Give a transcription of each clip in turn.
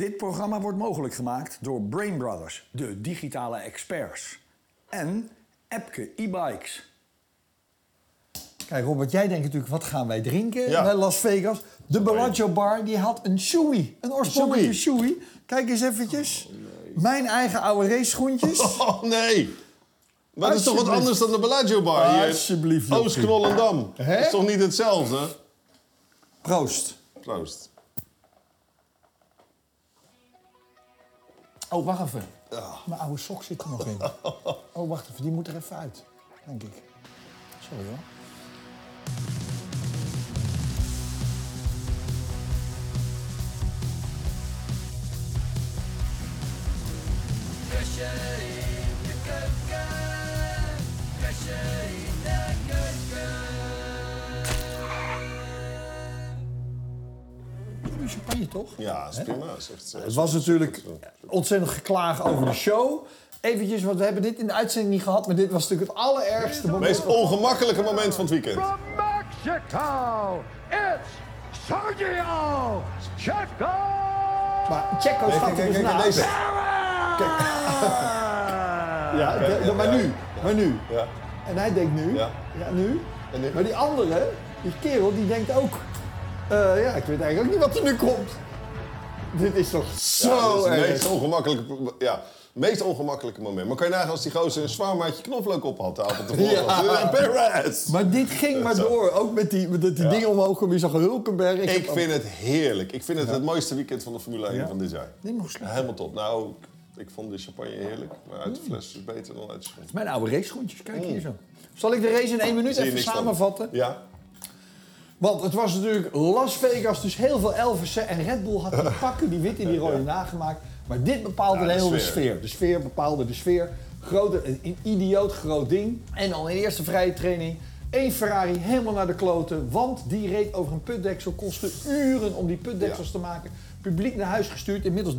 Dit programma wordt mogelijk gemaakt door Brain Brothers, de digitale experts. En Epke e-bikes. Kijk Robert, jij denkt natuurlijk, wat gaan wij drinken Ja. bij Las Vegas? De Bellagio Bar, die had een shoei. Een oorspronkelijke shoei. Kijk eens eventjes. Mijn eigen oude raceschoentjes. Oh nee! Maar dat is toch wat anders dan de Bellagio Bar hier? Alsjeblieft. Oost-Knollendam. Dat is toch niet hetzelfde? Proost. Proost. Oh, wacht even. Mijn oude sok zit er nog in. Oh, wacht even. Die moet er even uit. Denk ik. Sorry hoor. Goeie champagne toch? Ja, is prima. Is echt, eh, Het was natuurlijk ontzettend geklaag over de show. Eventjes, want we hebben dit in de uitzending niet gehad, maar dit was natuurlijk het allerergste Het moment. meest ongemakkelijke moment van het weekend. From Mexico, it's Sergio Checo! Maar Checo Kijk, staat er kijk, dus kijk, naast. deze. Ja, de- de- maar nu, maar nu. Ja. En hij denkt nu, ja, Ja. nu. En nu? Maar die andere, die kerel, die denkt ook, eh, ja, ik weet eigenlijk ook niet wat er nu komt. Dit is toch Ja, zo is het meest ongemakkelijke, ja, meest ongemakkelijke moment. Maar kan je nagaan als die gozer een zwaar maatje knoflook op had de avond tevoren? Ja. Perez! Maar dit ging maar door, ook met die, met die dingen omhoog kwam. Je zag Hulkenberg. Ik vind het heerlijk. Ik vind het het mooiste weekend van de Formule 1 Ja? van dit jaar. Helemaal top. Nou, ik vond de champagne heerlijk. Maar uit de fles is beter dan uit de schoen. Mijn oude raceschoentjes, kijk hier zo. Zal ik de race in één minuut Mm. Even samenvatten? Ja. Want het was natuurlijk Las Vegas, dus heel veel Elvissen. En Red Bull had die pakken, die witte, die rode nagemaakt. Maar dit bepaalde Ja, de de hele sfeer. sfeer. De sfeer bepaalde de sfeer. Grote, een idioot groot ding. En al in de eerste vrije training één Ferrari helemaal naar de kloten. Want die reed over een putdeksel. Kostte uren om die putdeksels Ja. te maken. Publiek naar huis gestuurd. Inmiddels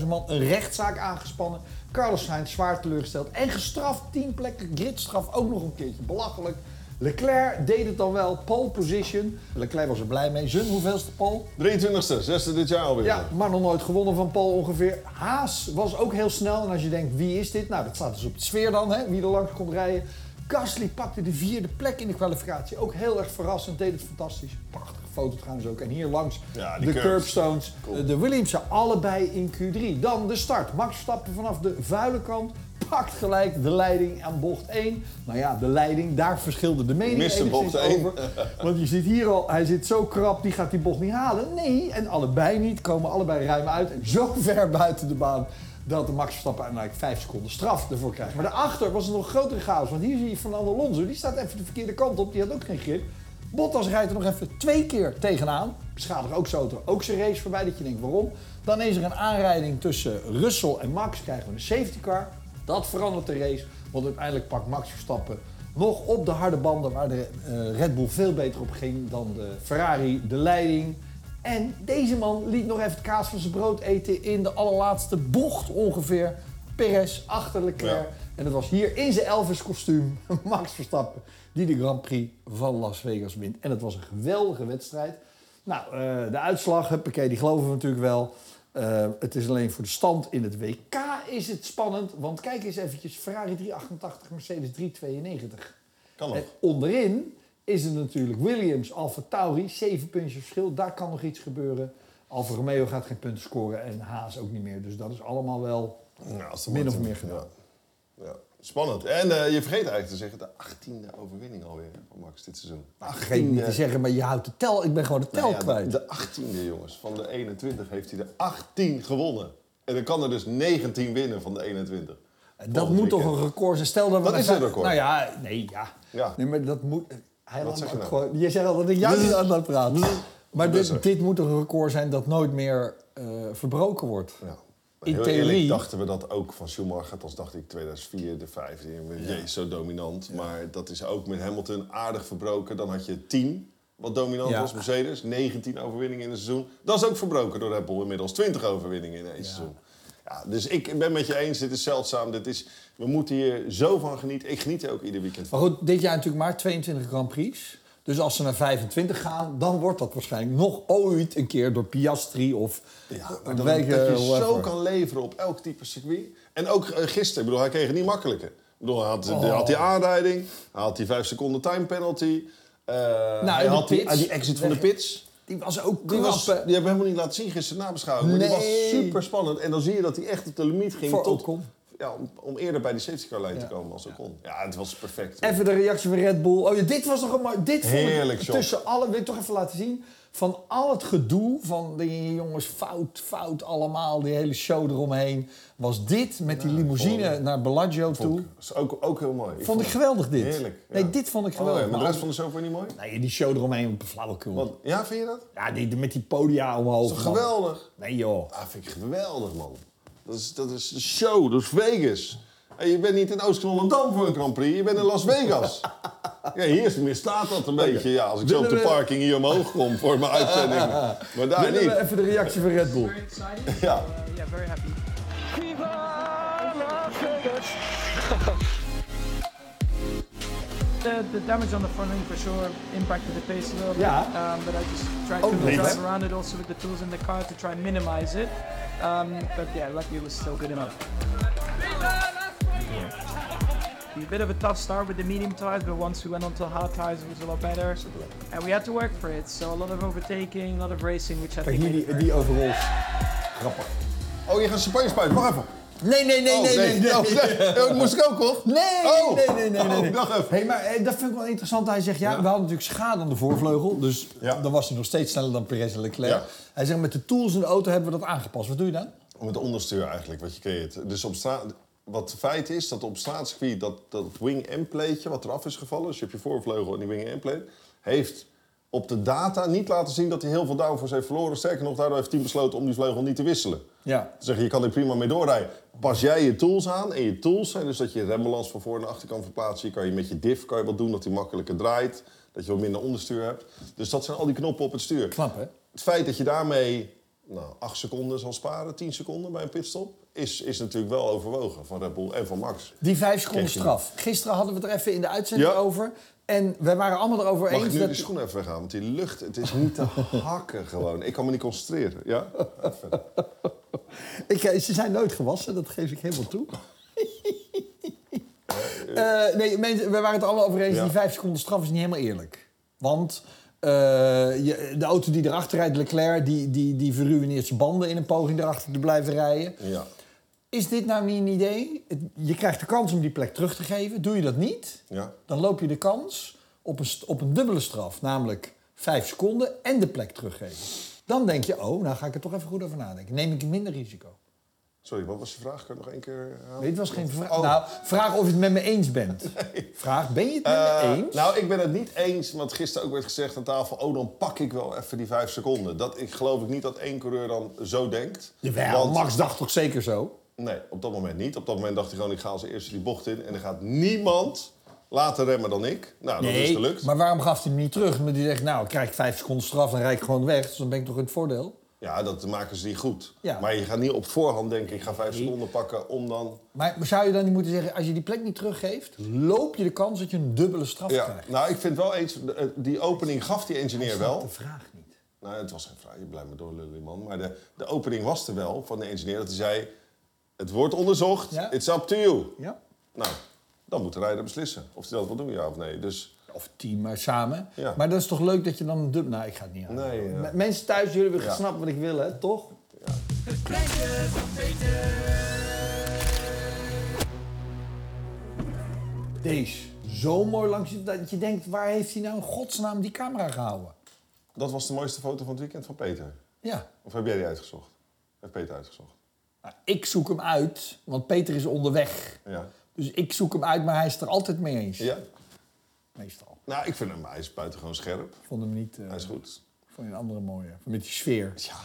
30.000 man. Een rechtszaak aangespannen. Carlos Sainz zwaar teleurgesteld. En gestraft. 10 plekken gridstraf. Ook nog een keertje. Belachelijk. Leclerc deed het dan wel. Pole position. Leclerc was er blij mee. Zijn hoeveelste pole? 23e, zesde dit jaar alweer. Ja, maar nog nooit gewonnen van Paul ongeveer. Haas was ook heel snel. En als je denkt, wie is dit? Nou, dat staat dus op de sfeer dan, hè? wie er langs komt rijden. Gasly pakte de vierde plek in de kwalificatie. Ook heel erg verrassend, deed het fantastisch. Prachtige foto trouwens ook. En hier langs Ja, de curbs. curbstones. Cool. De Williamsen allebei in Q3. Dan de start. Max Verstappen vanaf de vuile kant. Pakt gelijk de leiding aan bocht 1. Nou ja, de leiding, daar verschilde de mening Miste enigszins bocht over. Want je ziet hier al, hij zit zo krap, die gaat die bocht niet halen. Nee, en allebei niet, komen allebei ruim uit. En zo ver buiten de baan dat de Max Verstappen uiteindelijk vijf seconden straf ervoor krijgt. Maar daarachter was het nog grotere chaos. Want hier zie je Fernando Alonso, die staat even de verkeerde kant op. Die had ook geen grip. Bottas rijdt er nog even twee keer tegenaan. Beschadigt ook zijn auto, ook zijn race voorbij. Dat je denkt, waarom? Dan is er een aanrijding tussen Russell en Max. Krijgen we een safety car. Dat verandert de race. Want uiteindelijk pakt Max Verstappen nog op de harde banden... waar de eh, Red Bull veel beter op ging dan de Ferrari, de leiding. En deze man liet nog even het kaas van zijn brood eten... in de allerlaatste bocht ongeveer. Perez achter Leclerc. Ja. En dat was hier in zijn Elvis-kostuum Max Verstappen... die de Grand Prix van Las Vegas wint. En het was een geweldige wedstrijd. Nou, eh, de uitslag, huppakee, die geloven we natuurlijk wel. Eh, het is alleen voor de stand in het WK is het spannend. Want kijk eens eventjes, Ferrari 388, Mercedes 392. Kan nog. En onderin is het natuurlijk Williams, Alfa Tauri, zeven puntjes verschil. Daar kan nog iets gebeuren. Alfa Romeo gaat geen punten scoren en Haas ook niet meer. Dus dat is allemaal wel... Nou, Min of meer gedaan. Ja. Ja. Spannend. En eh, je vergeet eigenlijk te zeggen, de 18e overwinning alweer van Max dit seizoen. Ach, vergeet niet te zeggen, maar je houdt de tel. Ik ben gewoon de tel Nou ja, kwijt. de, de 18e jongens, van de 21 heeft hij de 18 gewonnen. En dan kan er dus 19 winnen van de 21. dat Volgend moet toch een record zijn. Stel dat we Dat is naar- een record. Nou ja, nee, ja. Ja. Nee, maar dat moet... Hij Wat zeg je nou? gewoon... Je zegt al dat ik jou niet aan laat praten. Maar Dat is dit, dit moet toch een record zijn dat nooit meer eh, verbroken wordt. Ja. In Heel theorie- eerlijk dachten we dat ook van Schumacher. Als dacht ik 2004, de vijfde. Jezus, zo dominant. Maar dat is ook met Hamilton aardig verbroken. Dan had je 10, wat dominant Ja. was. Mercedes, 19 overwinningen in een seizoen. Dat is ook verbroken door Red Bull. Inmiddels 20 overwinningen in één seizoen. Ja, dus ik ben met je eens, dit is zeldzaam. Dit is, we moeten hier zo van genieten. Ik geniet er ook ieder weekend van. Maar goed, dit jaar natuurlijk maar 22 Grand Prix. Dus als ze naar 25 gaan, dan wordt dat waarschijnlijk nog ooit een keer door Piastri of Ja, maar dat, dat je eh, zo kan leveren op elk type circuit. En ook eh, gisteren, ik bedoel, hij kreeg het niet makkelijker. Ik bedoel, hij had, Oh. hij had die aanrijding, hij had die 5 seconden time penalty. eh, hij Nou, de had die, exit van de pits. Die was ook Die, was, die hebben we helemaal niet laten zien gisteren nabeschouwing. Maar die was super spannend. En dan zie je dat hij echt op de limiet ging Voor tot, Ocon. Ja, om, om eerder bij die safety car lijn te komen als Ocon. Ja, het was perfect. Even de reactie van Red Bull. Oh ja, dit was nog een mooi... Dit vond ik Heerlijk shot. tussen alle... Wil ik toch even laten zien? Van al het gedoe van die jongens fout, fout allemaal, die hele show eromheen. Was dit met die limousine vond naar Bellagio Vond toe. is ook, ook heel mooi. Vond ik geweldig dit. Heerlijk. ja. Nee, dit vond ik Oh, geweldig. maar de rest van de show vond je niet mooi? Nee, die show eromheen, flauwekul. Want, ja, vind je dat? Ja, die, met die podia omhoog. Dat man. geweldig? Nee joh. Ah, vind ik geweldig, man. Dat is, dat is de show, dat is Vegas. En je bent niet in Oost-Volendam voor een Grand Prix, je bent in Las Vegas. ja, hier misstaat dat een beetje. Ja, als ik zo op de we- parking hier omhoog kom voor mijn uitzending. Maar daar Willen we niet. even de reactie van Red Bull? Very exciting. Ja. Uh, yeah, very happy. Viva Las Vegas! The, the damage on the front wing for sure impacted the pace a little bit. Yeah. Um, but I just tried Oh, to nice. drive around it also with the tools in the car to try and minimize it. Um, but yeah, luckily it was still good enough. A bit of a tough start with the medium tires, but once we went onto hard tires, it was a lot better. And we had to work for it. So a lot of overtaking, a lot of racing, which I Kijk think hier made it die, very die overalls. Grappig. Oh, je gaat champagne spuiten, wacht even. Nee, nee, nee, Oh, nee, nee. nee, Oh, nee. Oh, dat moest ik ook, hoor. Nee, Oh. nee, nee, nee, nee. nee. Oh. Hey, maar eh, dat vind ik wel interessant. Hij zegt, ja, Ja. we hadden natuurlijk schade aan de voorvleugel. Dus Ja. dan was hij nog steeds sneller dan Perez en Leclerc. Ja. Hij zegt, met de tools in de auto hebben we dat aangepast. Wat doe je dan? Met de onderstuur eigenlijk, wat je creëert. Dus op straat... Wat het feit is, dat op straatcircuit dat, dat wing-end-plateje wat eraf is gevallen... dus je hebt je voorvleugel en die wing-end-plate... heeft op de data niet laten zien dat hij heel veel downforce heeft verloren. Sterker nog, daardoor heeft hij besloten om die vleugel niet te wisselen. Ja. Zeggen, je kan er prima mee doorrijden. Pas jij je tools aan en je tools zijn dus dat je rembalans van voor naar achter kan verplaatsen. Je kan je met je diff kan je wat doen, dat hij makkelijker draait. Dat je wat minder onderstuur hebt. Dus dat zijn al die knoppen op het stuur. Knap, hè? Het feit dat je daarmee nou, 8 seconden zal sparen, 10 seconden bij een pitstop, is, is natuurlijk wel overwogen van Red Bull en van Max. Die vijf seconden Kijk je. straf. Gisteren hadden we het er even in de uitzending Ja. over. En we waren allemaal erover Mag eens ik nu dat... de schoenen even weggaan? Want die lucht, het is niet te hakken gewoon. Ik kan me niet concentreren. Ja? Ik, eh, ze zijn nooit gewassen, dat geef ik helemaal toe. Eh, nee, mensen, we waren het allemaal over eens. Ja. Die vijf seconden straf is niet helemaal eerlijk. Want eh, je, de auto die erachter rijdt, Leclerc, die, die, die verruineert zijn banden in een poging erachter te blijven rijden. Ja. Is dit nou niet een idee? Je krijgt de kans om die plek terug te geven. Doe je dat niet, Ja. dan loop je de kans op een, op een dubbele straf. Namelijk vijf seconden en de plek teruggeven. Dan denk je, oh, nou ga ik er toch even goed over nadenken. Neem ik minder risico. Sorry, wat was je vraag? Kan je nog één keer herhalen? Nee, het was geen vraag. Oh. Nou, vraag of je het met me eens bent. Vraag, ben je het met Eh, me eens? Nou, ik ben het niet eens, want gisteren ook werd gezegd aan tafel... oh, dan pak ik wel even die vijf seconden. Dat, ik geloof ik niet dat één coureur dan zo denkt. Jawel, Want- Max dacht toch zeker zo? Nee, op dat moment niet. Op dat moment dacht hij gewoon, ik ga als eerste die bocht in... en er gaat niemand later remmen dan ik. Nou, dat is gelukt. maar waarom gaf hij hem niet terug? Omdat hij zegt, nou, ik krijg vijf seconden straf en rijd ik gewoon weg. Dus dan ben ik toch in het voordeel? Ja, dat maken ze niet goed. Ja. Maar je gaat niet op voorhand denken, ik ga vijf seconden pakken om dan... Maar zou je dan niet moeten zeggen, als je die plek niet teruggeeft... loop je de kans dat je een dubbele straf Ja, krijgt? nou, ik vind wel eens, de- die opening gaf die engineer wel. De vraag niet. Nou, het was geen vraag, je blijft me doorlullen, man. Maar de, de opening was er wel van de engineer dat hij zei... Het wordt onderzocht, Ja. it's up to you. Ja? Nou, dan moet de rijder beslissen of hij dat wil doen, ja of nee. Dus Of team, maar samen. Ja. Maar dat is toch leuk dat je dan een dubbele... Nou, ik ga het niet aan. Nee, ja. Mensen thuis, jullie hebben Ja. gesnapt wat ik wil, hè? Toch? Deze. Zo mooi langs je- dat je denkt, waar heeft hij nou in godsnaam die camera gehouden? dat was de mooiste foto van het weekend van Peter. Ja. Of heb jij die uitgezocht? Heeft Peter uitgezocht? Nou, ik zoek hem uit, want Peter is onderweg. Ja. Dus ik zoek hem uit, maar hij is er altijd mee eens. Ja? Meestal. Nou, ik vind hem, hij is buitengewoon scherp. Ik vond hem niet... eh, Hij is goed. ik vond een andere mooie. Met die sfeer. Ja,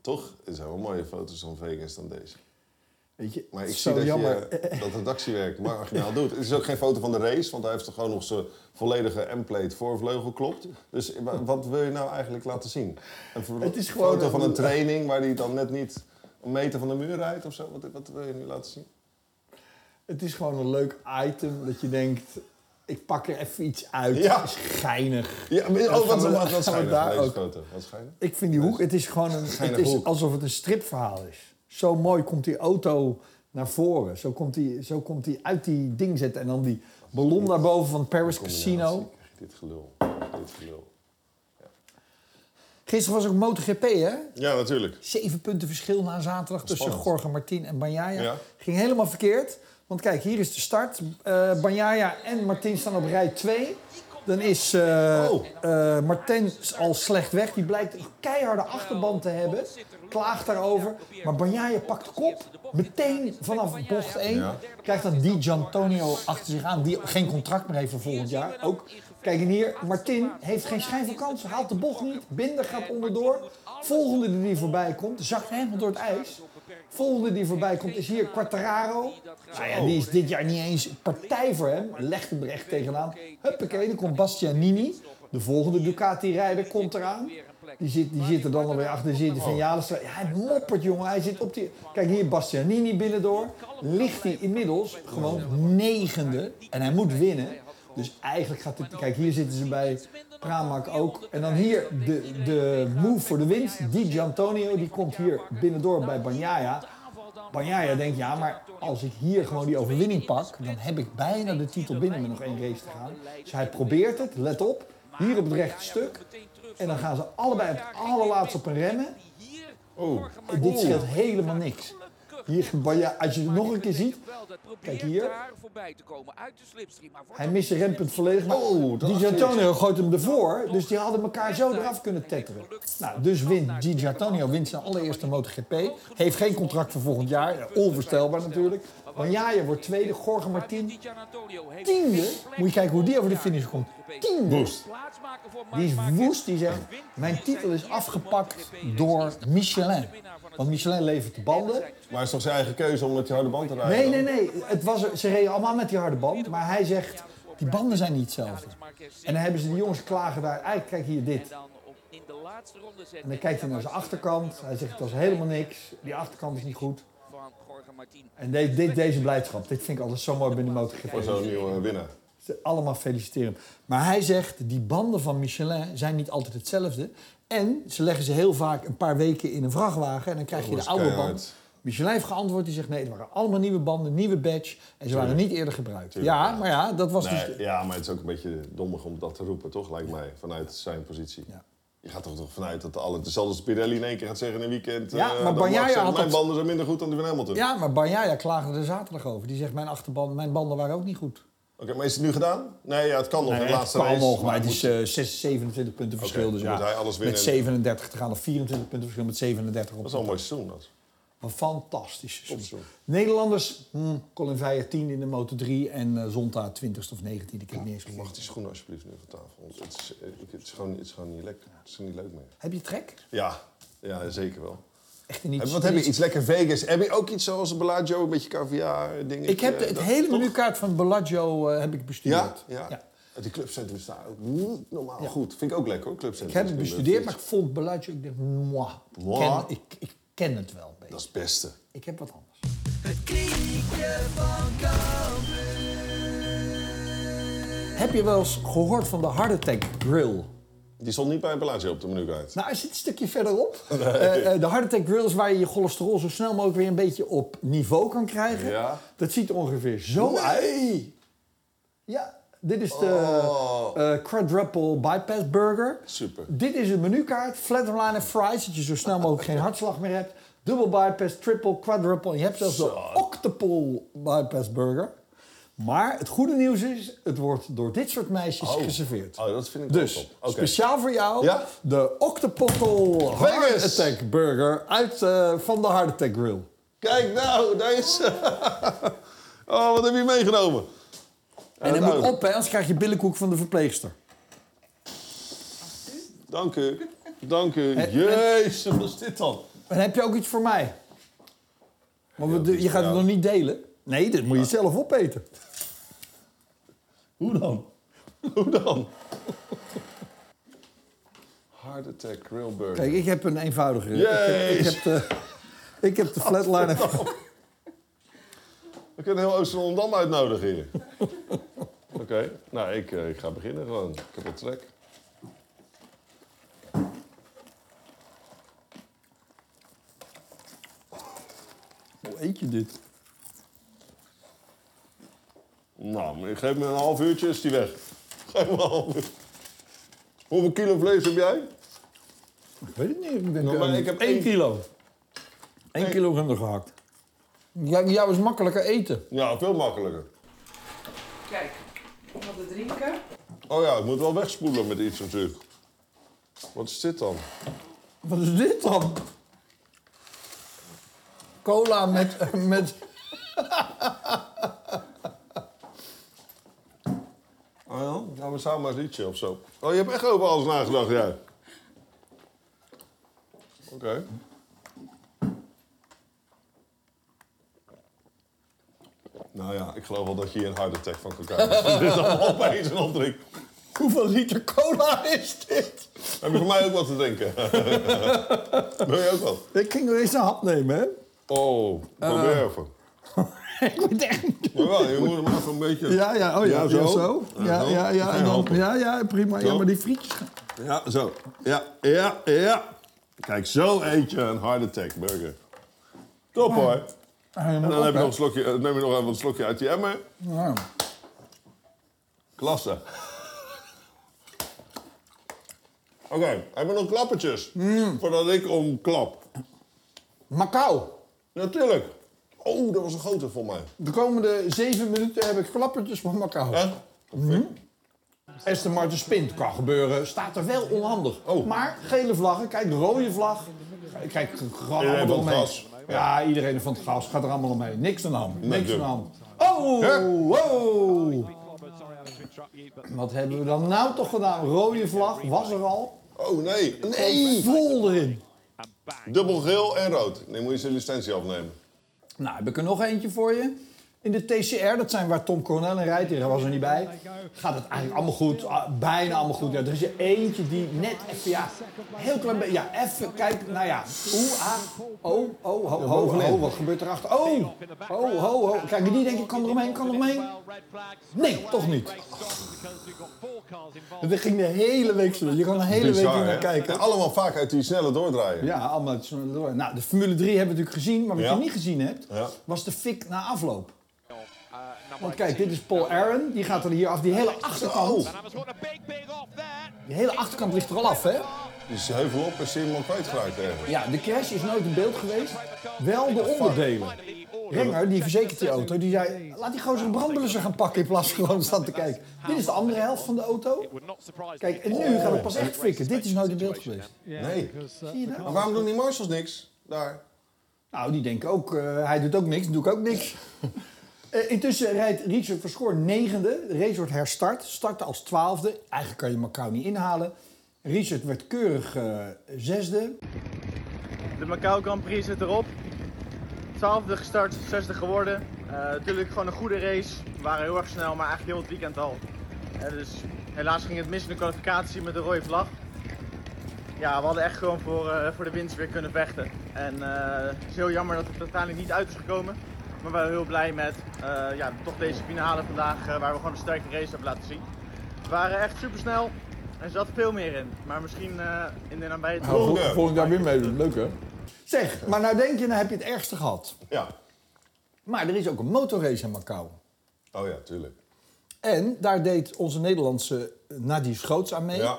toch? Het zijn wel mooie foto's van Vegas dan deze. Weet je, Maar ik zie dat jammer. je dat redactiewerk marginaal doet. Het is ook geen foto van de race, want hij heeft er gewoon nog zijn volledige M-plate voorvleugel klopt. Dus wa- wat wil je nou eigenlijk laten zien? Een Het is gewoon foto van een- een training waar hij dan net niet een meter van de muur rijdt of zo? Wat, wat wil je nu laten zien? Het is gewoon een leuk item dat je denkt... ik pak er even iets uit. Ja. Is geinig. Ja, maar- oh, wat, we- wat, wat schijnig daar ook- foto. Wat schijnig? Ik vind die hoek, het is gewoon een, het is alsof het een stripverhaal is. Zo mooi komt die auto naar voren. Zo komt hij zo komt die uit die ding zetten. En dan die ballon daarboven van Paris Casino. Dit gelul. Dit gelul. Gisteren was ook MotoGP, hè? Ja, natuurlijk. Zeven punten verschil na zaterdag tussen. Jorge Martin en Bagnaia. Ja. Ging helemaal verkeerd. Want kijk, hier is de start. Bagnaia en Martin staan op rij 2. Dan is Oh. eh, Martin al slecht weg. Die blijkt een keiharde achterband te hebben. Klaagt daarover. Maar Bagnaia pakt kop. Meteen vanaf bocht 1. Ja. Krijgt dan Di Giantonio achter zich aan. Die geen contract meer heeft voor volgend jaar. Ook, kijk hier. Martin heeft geen schijn van kans. Haalt de bocht niet. Binder gaat onderdoor. Volgende die voorbij komt. Zakt helemaal door het ijs. Volgende die voorbij komt is hier Quartararo. Nou ja, die is dit jaar niet eens partij voor hem. Legt hem er echt tegenaan. Huppakee, dan komt Bastianini. De volgende Ducati-rijder komt eraan. Die zit, die zit er dan alweer achter. Die zit van ja, hij moppert, jongen. Hij zit op die... Kijk, hier Bastianini binnendoor. Ligt hij inmiddels gewoon negende. En hij moet winnen. Dus eigenlijk gaat het... Kijk, hier zitten ze bij Pramac ook. En dan hier de, de move voor de winst. Di Giantonio, die komt hier binnendoor bij Bagnaia. Bagnaia denkt, ja, maar als ik hier gewoon die overwinning pak... dan heb ik bijna de titel binnen met nog één race te gaan. Dus hij probeert het, let op. Hier op het rechte stuk. En dan gaan ze allebei op het allerlaatste op een remmen. Oh. En dit scheelt helemaal niks. Hier, als je het nog een keer ziet... Kijk hier. Hij mist zijn rempunt volledig. Maar Oh, Di gooit hem ervoor. Dus die hadden elkaar zo eraf kunnen tetteren. Nou, dus wint Di Giantonio wint zijn allereerste MotoGP. Heeft geen contract voor volgend jaar. Ja, Onvoorstelbaar natuurlijk. Bagnaia wordt tweede. Jorge Martin tiende. Moet je kijken hoe die over de finish komt. Tiende. Woest. Die is woest. Die zegt, mijn titel is afgepakt door Michelin. Want Michelin levert de banden. Maar het is toch zijn eigen keuze om met die harde band te rijden? Nee, nee, nee. Het was, ze reden allemaal met die harde band. Maar hij zegt, die banden zijn niet hetzelfde. En dan hebben ze die jongens klagen daar. Eigenlijk, kijk hier dit. En dan kijkt hij naar zijn achterkant. Hij zegt, dat is helemaal niks. Die achterkant is niet goed. En de, dit, deze blijdschap, dit vind ik altijd zo mooi binnen de Voor MotoGP. zo'n nieuwe winnaar. Ze Allemaal feliciteren. Maar hij zegt, die banden van Michelin zijn niet altijd hetzelfde. En ze leggen ze heel vaak een paar weken in een vrachtwagen. En dan krijg je de oude band. Michelin heeft geantwoord, die zegt nee, het waren allemaal nieuwe banden, nieuwe badge. En ze waren niet eerder gebruikt. Tuurlijk, ja, maar ja, dat was Nee, dus... ja, maar het is ook een beetje dommig om dat te roepen, toch? Lijkt mij, vanuit zijn positie. Ja. Je gaat toch toch vanuit dat alle, hetzelfde als Pirelli in één keer gaat zeggen in een weekend... Ja, eh, maar zegt, had Mijn banden zijn minder goed dan die van Hamilton. Ja, maar Bagnaia klaagde er zaterdag over. Die zegt, mijn achterbanden, mijn banden waren ook niet goed. Oké, maar is het nu gedaan? Nee, ja, het kan nog de het laatste kan race. nog, maar het moet- is eh, 6, 27 punten verschil. Oké, dus ja, moet hij alles winnen met en- 37 te gaan of 24 punten verschil met 37 op. Dat is een mooi seizoen, dat. Een fantastisch seizoen. Nederlanders, hmm, Colin Veijer 10 in de Moto 3 en eh Zonta 20ste of 19e. Ik heb niet eens Mag die schoenen alsjeblieft nu van tafel? Want Het is, eh, ik- het is, gewoon, het is gewoon niet lekker. Het is niet leuk meer. Heb je trek? Ja, ja zeker wel. Echt niet. Heb- Wat heb je? Iets lekker Vegas. Heb je ook iets zoals een Bellagio, een beetje caviar dingen? Ik heb de- het hele menukaart van Bellagio eh, heb ik Ja? bestudeerd. ja? Die clubcentrum is daar ook niet normaal goed. Vind ik ook lekker hoor, Ik heb het bestudeerd, maar ik vond Bellagio, ik dacht, moi. Moi. ken, ik, ik ken het wel een beetje. Dat is het beste. Ik heb wat anders. Heb je wel eens gehoord van de Heart Attack Grill? Die stond niet bij Bellagio op de menukaart. Nou, hij zit een stukje verderop. Eh, eh, de Heart Attack Grill is waar je je cholesterol zo snel mogelijk weer een beetje op niveau kan krijgen. Ja. Dat ziet er ongeveer zo uit. Ja, dit is de eh, quadruple bypass burger. Super. Dit is een menukaart, flatline en fries, dat je zo snel mogelijk geen hartslag meer hebt. Dubbel bypass, triple, quadruple. En je hebt zelfs de octuple bypass burger. Maar het goede nieuws is, het wordt door dit soort meisjes Oh. geserveerd. Oh, dat vind ik Dus, top. Oké. speciaal voor jou, Ja? de Octopockle Heart Vegas. Attack Burger uit, eh, van de Heart Attack Grill. Kijk nou, daar is oh, wat heb je meegenomen? En hij nou, moet op, hè, anders krijg je billenkoek van de verpleegster. Dank u. Dank u. Jezus, wat is dit dan? En heb je ook iets voor mij? Maar we- je gaat het nog niet delen? Nee, dit moet je zelf opeten. Hoe dan? Hoe dan? Heart Attack Grill Burger. Kijk, ik heb een eenvoudige. Ik heb, ik heb de, ik heb de flatliner. We kunnen heel Oost-Rotterdam uitnodigen hier. Oké. Nou ik, eh, ik ga beginnen gewoon. Ik heb wat trek. Hoe eet je dit? Nou, maar geef me een half uurtje, is die weg. Geef me een half uur. Hoeveel kilo vlees heb jij? Ik weet het niet. Ik, denk, Nou, maar ik heb één één- kilo. Eén Eén- kilo runder gehakt. Ja, jou is makkelijker eten. Ja, veel makkelijker. Te drinken. Oh ja, ik moet wel wegspoelen met iets natuurlijk. Wat is dit dan? Wat is dit dan? Cola met... met Oh ja? Nou, we samen maar een liedje of zo. Oh, je hebt echt over alles nagedacht, jij. Oké. Nou ja, ik geloof wel dat je hier een heart attack van kan krijgen. Dit allemaal opeens en opdrinkt. Hoeveel liter cola is dit? Heb je voor mij ook wat te drinken? Wil je ook wat? Ik ging nog eens een hap nemen, hè? Oh, probeer even. Ik weet echt niet. Maar wel, je moet hem even een beetje... Ja, ja, oh ja, Ja, zo. Ja, zo. ja, ja, en Ja, dan, ja, ja, prima. Ja, maar die frietjes gaan... Ja, zo. Ja, ja, ja. Kijk, zo eet je een heart attack burger. Top hoor. En dan heb je nog een slokje, eh, neem je nog even een slokje uit die emmer. Ja. Klasse. Oké, hebben we nog klappertjes? Voordat ik omklap. Macau. Natuurlijk. Oh, dat was een grote voor mij. De komende zeven minuten heb ik klappertjes van Macau. Hè? Aston Martin spint. Kan gebeuren. Staat er wel onhandig. Oh. Maar gele vlaggen. Kijk, de rode vlag. Kijk, gewoon Iedereen van het. Ja, iedereen van het gas gaat er allemaal omheen. Niks aan de hand. Niks aan de hand. Oh, oh. Wat hebben we dan nou toch gedaan? Rode vlag was er al. Oh nee, nee. Vol erin. Dubbel geel en rood. Nee, moet je zijn licentie afnemen. Nou, heb ik er nog eentje voor je. In de TCR, dat zijn waar Tom Coronel in rijdt, die was er niet bij. Gaat het eigenlijk allemaal goed, ah, bijna allemaal goed. Ja, er is er eentje die net even, ja, heel klein beetje, ja, even, kijk, nou ja. Oeh, ah, oh, oh, ho, ho, ho, wat gebeurt erachter? Oh, oh, ho, ho. Kijk, die denk ik, kan er omheen, kan er omheen. Nee, toch niet. Dat ging de hele week zo. Je kan een hele week Bizar, naar kijken. En allemaal vaak uit die snelle doordraaien. Ja, allemaal het snel door. Nou, de Formule 3 hebben we natuurlijk gezien, maar wat Ja. je niet gezien hebt, Ja. was de fik na afloop. Want kijk, dit is Paul Aaron, die gaat er hier af. Die hele achterkant, Zo. die hele achterkant ligt er al af, hè? Die is heuvel op en is helemaal kwijtgeraakt ergens. Ja, de crash is nooit in beeld geweest. Wel de onderdelen. Renger, die verzekert die auto, die zei... Laat die gozer een brandblusser gaan pakken in plaats van gewoon staan te kijken. Dit is de andere helft van de auto. Kijk, en nu gaat het pas echt fikken. Dit is nooit in beeld geweest. Nee. Zie je dat? Maar waarom doen die marshals niks? Daar. Nou, die denken ook, eh, hij doet ook niks, doe ik ook niks. Eh, intussen rijdt Richard Verschoor negende. De race wordt herstart. Startte als twaalfde. Eigenlijk kan je Macau niet inhalen. Richard werd keurig eh, zesde. De Macau Grand Prix zit erop. 12e gestart, 6e geworden. Eh, natuurlijk gewoon een goede race. We waren heel erg snel, maar eigenlijk heel het weekend al. Dus helaas ging het mis in de kwalificatie met de rode vlag. Ja, we hadden echt gewoon voor, voor de winst weer kunnen vechten. En het is heel jammer dat het uiteindelijk niet uit is gekomen. Maar we waren heel blij met eh, ja, toch deze finale vandaag, eh, waar we gewoon een sterke race hebben laten zien. We waren echt super snel. Er zat veel meer in. Maar misschien eh, in de nabije toekomst. Volgende. Volgend jaar weer meedoen. Leuk hè? Zeg, maar nou denk je, nou heb je het ergste gehad. Ja. Maar er is ook een motorrace in Macau. Oh ja, tuurlijk. En daar deed onze Nederlandse Nadie Schoots aan mee. Ja.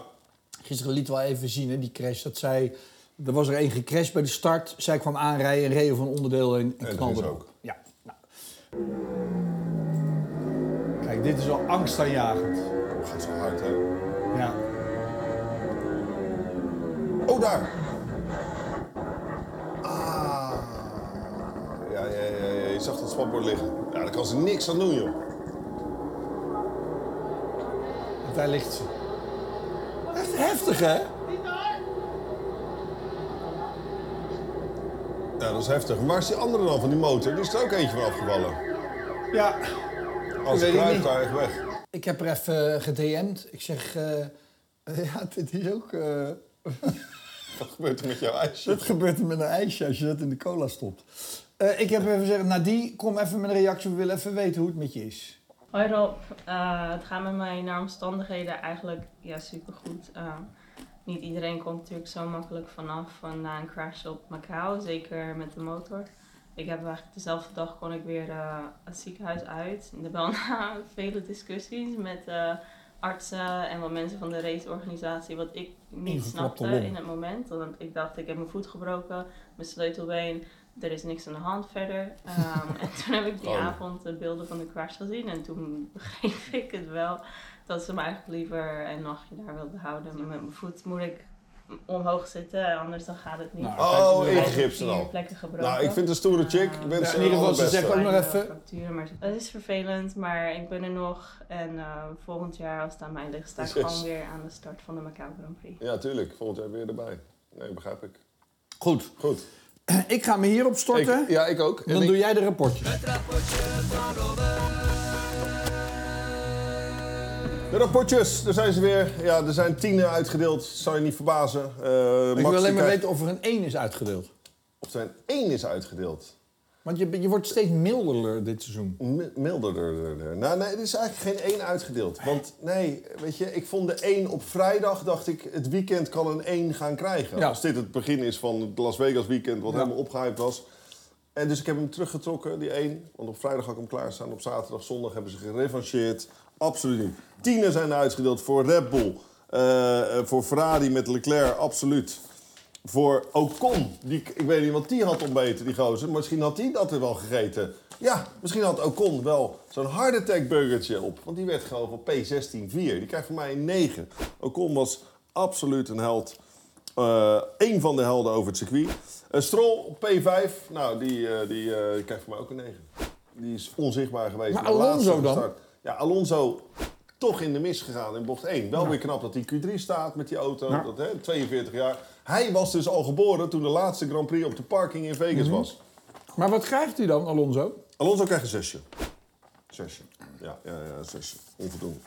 Gisteren liet wel even zien, hè, die crash. Dat zij, er was er één gecrashed bij de start. Zij kwam aanrijden en reed van een onderdeel in en En knalde er is erop. ook. Ja. Kijk, dit is al angstaanjagend. Dat gaat zo hard, hè? Ja. Oh, daar. Ah. Ja, ja, ja, ja. Je zag dat spatbord liggen. Ja, daar kan ze niks aan doen, joh. Want daar ligt ze. Echt heftig, hè? Ja, dat is heftig. Waar is die andere dan van die motor? Die is er ook eentje van afgevallen. Ja. Als een weg. Ik heb er even gedM'd. Ik zeg, eh, ja, dit is ook... eh, Wat gebeurt er met jouw ijsje? dat gebeurt er met een ijsje als je dat in de cola stopt. Eh, ik heb even gezegd, Nadie, kom even met een reactie. We willen even weten hoe het met je is. Hoi Rob, Eh, het gaat met mij naar omstandigheden eigenlijk ja, supergoed. Eh, niet iedereen komt natuurlijk zo makkelijk vanaf van na een crash op Macau, zeker met de motor. Ik heb eigenlijk dezelfde dag kon ik weer eh, het ziekenhuis uit. En wel na vele discussies met eh, artsen en wat mensen van de raceorganisatie, wat ik niet snapte in het moment. Want ik dacht, ik heb mijn voet gebroken, mijn sleutelbeen, er is niks aan de hand verder. Ehm, en toen heb ik die Oh. avond de beelden van de crash gezien en toen begreep ik het wel dat ze me eigenlijk liever een nachtje daar wilden houden. Maar met mijn voet moet ik omhoog zitten, anders dan gaat het niet. Nou, Oh, vier dan. plekken gebroken. Nou, ik vind het een stoere chick. Ik wens Ja, ze in ieder geval, ze zegt ook nog even- maar het is vervelend, maar ik ben er nog. En eh, volgend jaar, als het aan mij ligt, sta ik Yes. gewoon weer aan de start van de Macau Grand Prix. Ja, tuurlijk. Volgend jaar weer erbij. Nee, begrijp ik. Goed. Goed. Ik ga me hierop storten. Ik, ja, ik ook. En Dan ik- doe jij de rapportjes. De rapportjes, daar zijn ze weer. Ja, er zijn tienen uitgedeeld. Zou je niet verbazen. Eh, Ik wil alleen maar weten of er een 1 is uitgedeeld. Of er een één is uitgedeeld. Want je, je wordt steeds milderder dit seizoen. M- Milderder. Nou, nee, er is eigenlijk geen één uitgedeeld. Want nee, weet je, ik vond de één op vrijdag, dacht ik, het weekend kan een één gaan krijgen. Ja. Als dit het begin is van het Las Vegas weekend, wat Ja. helemaal opgehyped was. En dus ik heb hem teruggetrokken, die één. Want op vrijdag had ik hem klaarstaan. Op zaterdag, zondag hebben ze gerevancheerd. Absoluut niet. Tienen zijn uitgedeeld voor Red Bull. eh, eh, voor Ferrari met Leclerc, absoluut. Voor Ocon, die, ik weet niet wat die had ontbeten, die gozer. Misschien had hij dat er wel gegeten. Ja, misschien had Ocon wel zo'n hard attack burgertje op. Want die werd gewoon van P16-4. Die krijgt van mij een 9. Ocon was absoluut een held. Eh Eén van de helden over het circuit. Uh, Stroll op P5, nou, die, eh, die eh, krijgt voor mij ook een 9. Die is onzichtbaar geweest. Maar de Alonso laatste dan? start. Ja, Alonso toch in de mis gegaan in bocht 1. Wel weer knap dat hij Q3 staat met die auto. Ja. Dat, hè, 42 jaar. Hij was dus al geboren toen de laatste Grand Prix op de parking in Vegas Mhm. was. Maar wat krijgt hij dan, Alonso? Alonso krijgt een zesje. Zesje. Ja, ja, ja, zesje. Onvoldoende.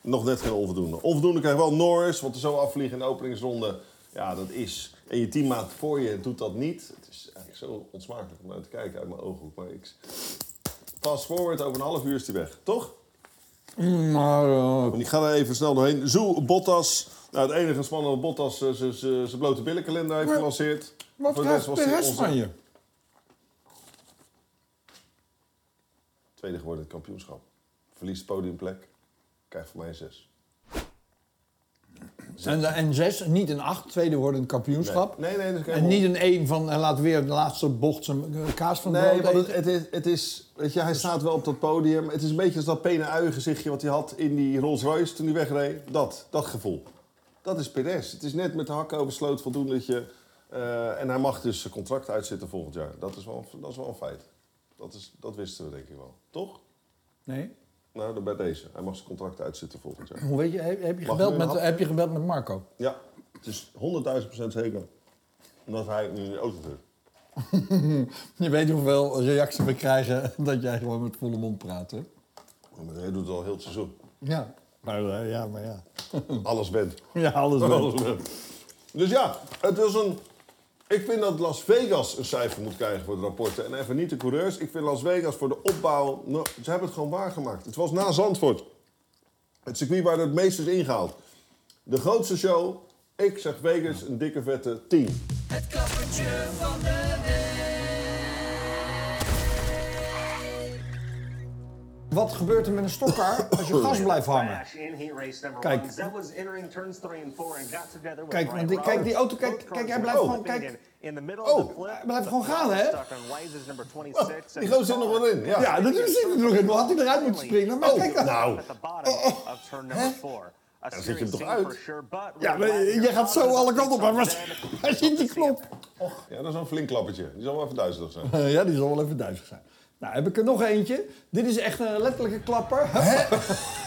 Nog net geen onvoldoende. Onvoldoende krijgt wel Norris, want er zo afvliegen in de openingsronde. Ja, dat is. En je teammaat voor je doet dat niet. Het is eigenlijk zo onsmakelijk om naar te kijken uit mijn ooghoek. Maar ik... Fast forward, over een half uur is hij weg. Toch? Maar, eh, Ik ga er even snel doorheen. Zoe, Bottas. Nou, het enige spannende Bottas eh, zijn blote billenkalender heeft Maar gelanceerd. wat Voor krijgt rest was de hij rest onze van je? Tweede geworden in het kampioenschap. Verliest podiumplek. Krijgt voor mij een zes. En, en zes, niet een acht, tweede wordt een kampioenschap. Nee, nee, dat is En niet een één van, en laat weer de laatste bocht zijn eh, kaas van Nee, want het, is, het is... Weet je, hij staat wel op dat podium. Het is een beetje als dat pene ui gezichtje wat hij had in die Rolls Royce toen hij wegreed. Dat, dat gevoel. Dat is Perez. Het is net met de hakken over sloot voldoende dat je... eh, en hij mag dus zijn contract uitzitten volgend jaar. Dat is wel, dat is wel een feit. Dat, is, dat wisten we denk ik wel. Toch? Nee? Nou, dan bij deze. Hij mag zijn contract uitzitten volgend jaar. Hoe weet je, heb, heb je, gebeld met, heb je gebeld met Marco? Ja, het is 100.000 procent zeker. Omdat hij nu in de auto zit. Je weet hoeveel reacties we krijgen dat jij gewoon met volle mond praat, hè? Maar hij doet het al heel het seizoen. Ja. Maar, eh, ja, maar ja. Alles bent. Ja, alles bent. Dus ja, het was een... Ik vind dat Las Vegas een cijfer moet krijgen voor de rapporten. En even niet de coureurs. Ik vind Las Vegas voor de opbouw... Nou, ze hebben het gewoon waargemaakt. Het was na Zandvoort. Het circuit waar het meest is ingehaald. De grootste show. Ik zeg Vegas een dikke vette 10. Het klappertje van de Wat gebeurt er met een stokkar als je gas blijft hangen? Kijk. Kijk, want die- kijk, die auto, kijk, kijk, hij blijft gewoon- kijk. in, in the middle Oh, of the flip. hij blijft gewoon gaan, hè? 26 Die gozer zit nog wel in. Ja. Ja, dat zit er nog in. Had hij eruit moeten springen? Maar Oh, kijk dan. nou. at the bottom of turn number four. A dan zet je hem toch uit? Ja, maar je gaat zo alle kanten op. Hij ziet die knop. Ja, dat is wel een flink klappertje. Die zal wel even duizelig zijn. Ja, die zal wel even duizelig zijn. Nou, heb ik er nog eentje. Dit is echt een letterlijke klapper.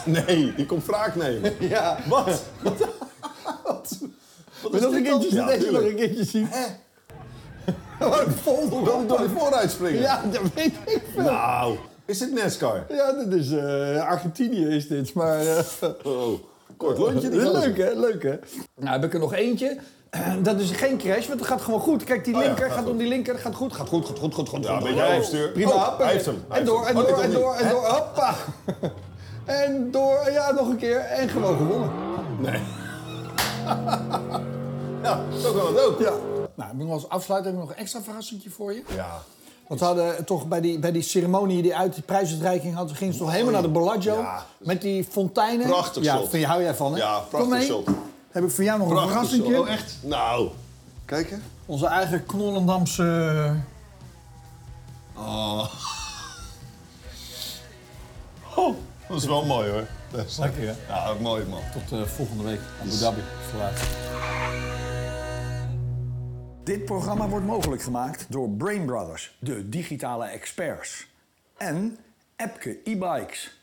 Nee, die komt wraak nemen. Ja. Wat? Wat? Wat je nog een keertje, Ja, deze nog een keertje zien? Een folder. Wil hij door die vooruit springen? Ja, dat weet ik veel. Nou, is dit NASCAR? Ja, dit is eh, Argentinië is dit, maar... eh, Oh, kort lontje. is leuk, hè? Leuk, hè? Nou, heb ik er nog eentje. Dat is geen crash, want het gaat gewoon goed. Kijk, die Oh ja, linker gaat gaat goed. om die linker. Gaat goed, gaat goed, gaat goed, gaat goed. Ja, goed. Prima, Oh, hij heeft hem. En door, en door, en door, en door. Hoppa. En door, ja, nog een keer. En gewoon gewonnen. Nee. ja, zo kan het ook. Ja. Nou, nog als heb ik nog een extra verrassingje voor je. Ja. Want we hadden toch bij die, bij die ceremonie die uit de prijsuitreiking had, gingen ze toch helemaal naar de Bellagio. Ja. Met die fonteinen. Prachtig ja, shot. Van je hou jij van, hè? Ja, Kom prachtig mee. shot. Heb ik voor jou nog een shot. Oh, echt? Nou. Kijk hè. Onze eigen Knollendamse... Oh. oh. Dat is wel mooi hoor. Dat is Lekker, hè? Ja, mooi man. Tot eh, volgende week. Abu Dhabi. Vooruit. Dit programma wordt mogelijk gemaakt door Brain Brothers, de digitale experts. En Epke e-bikes.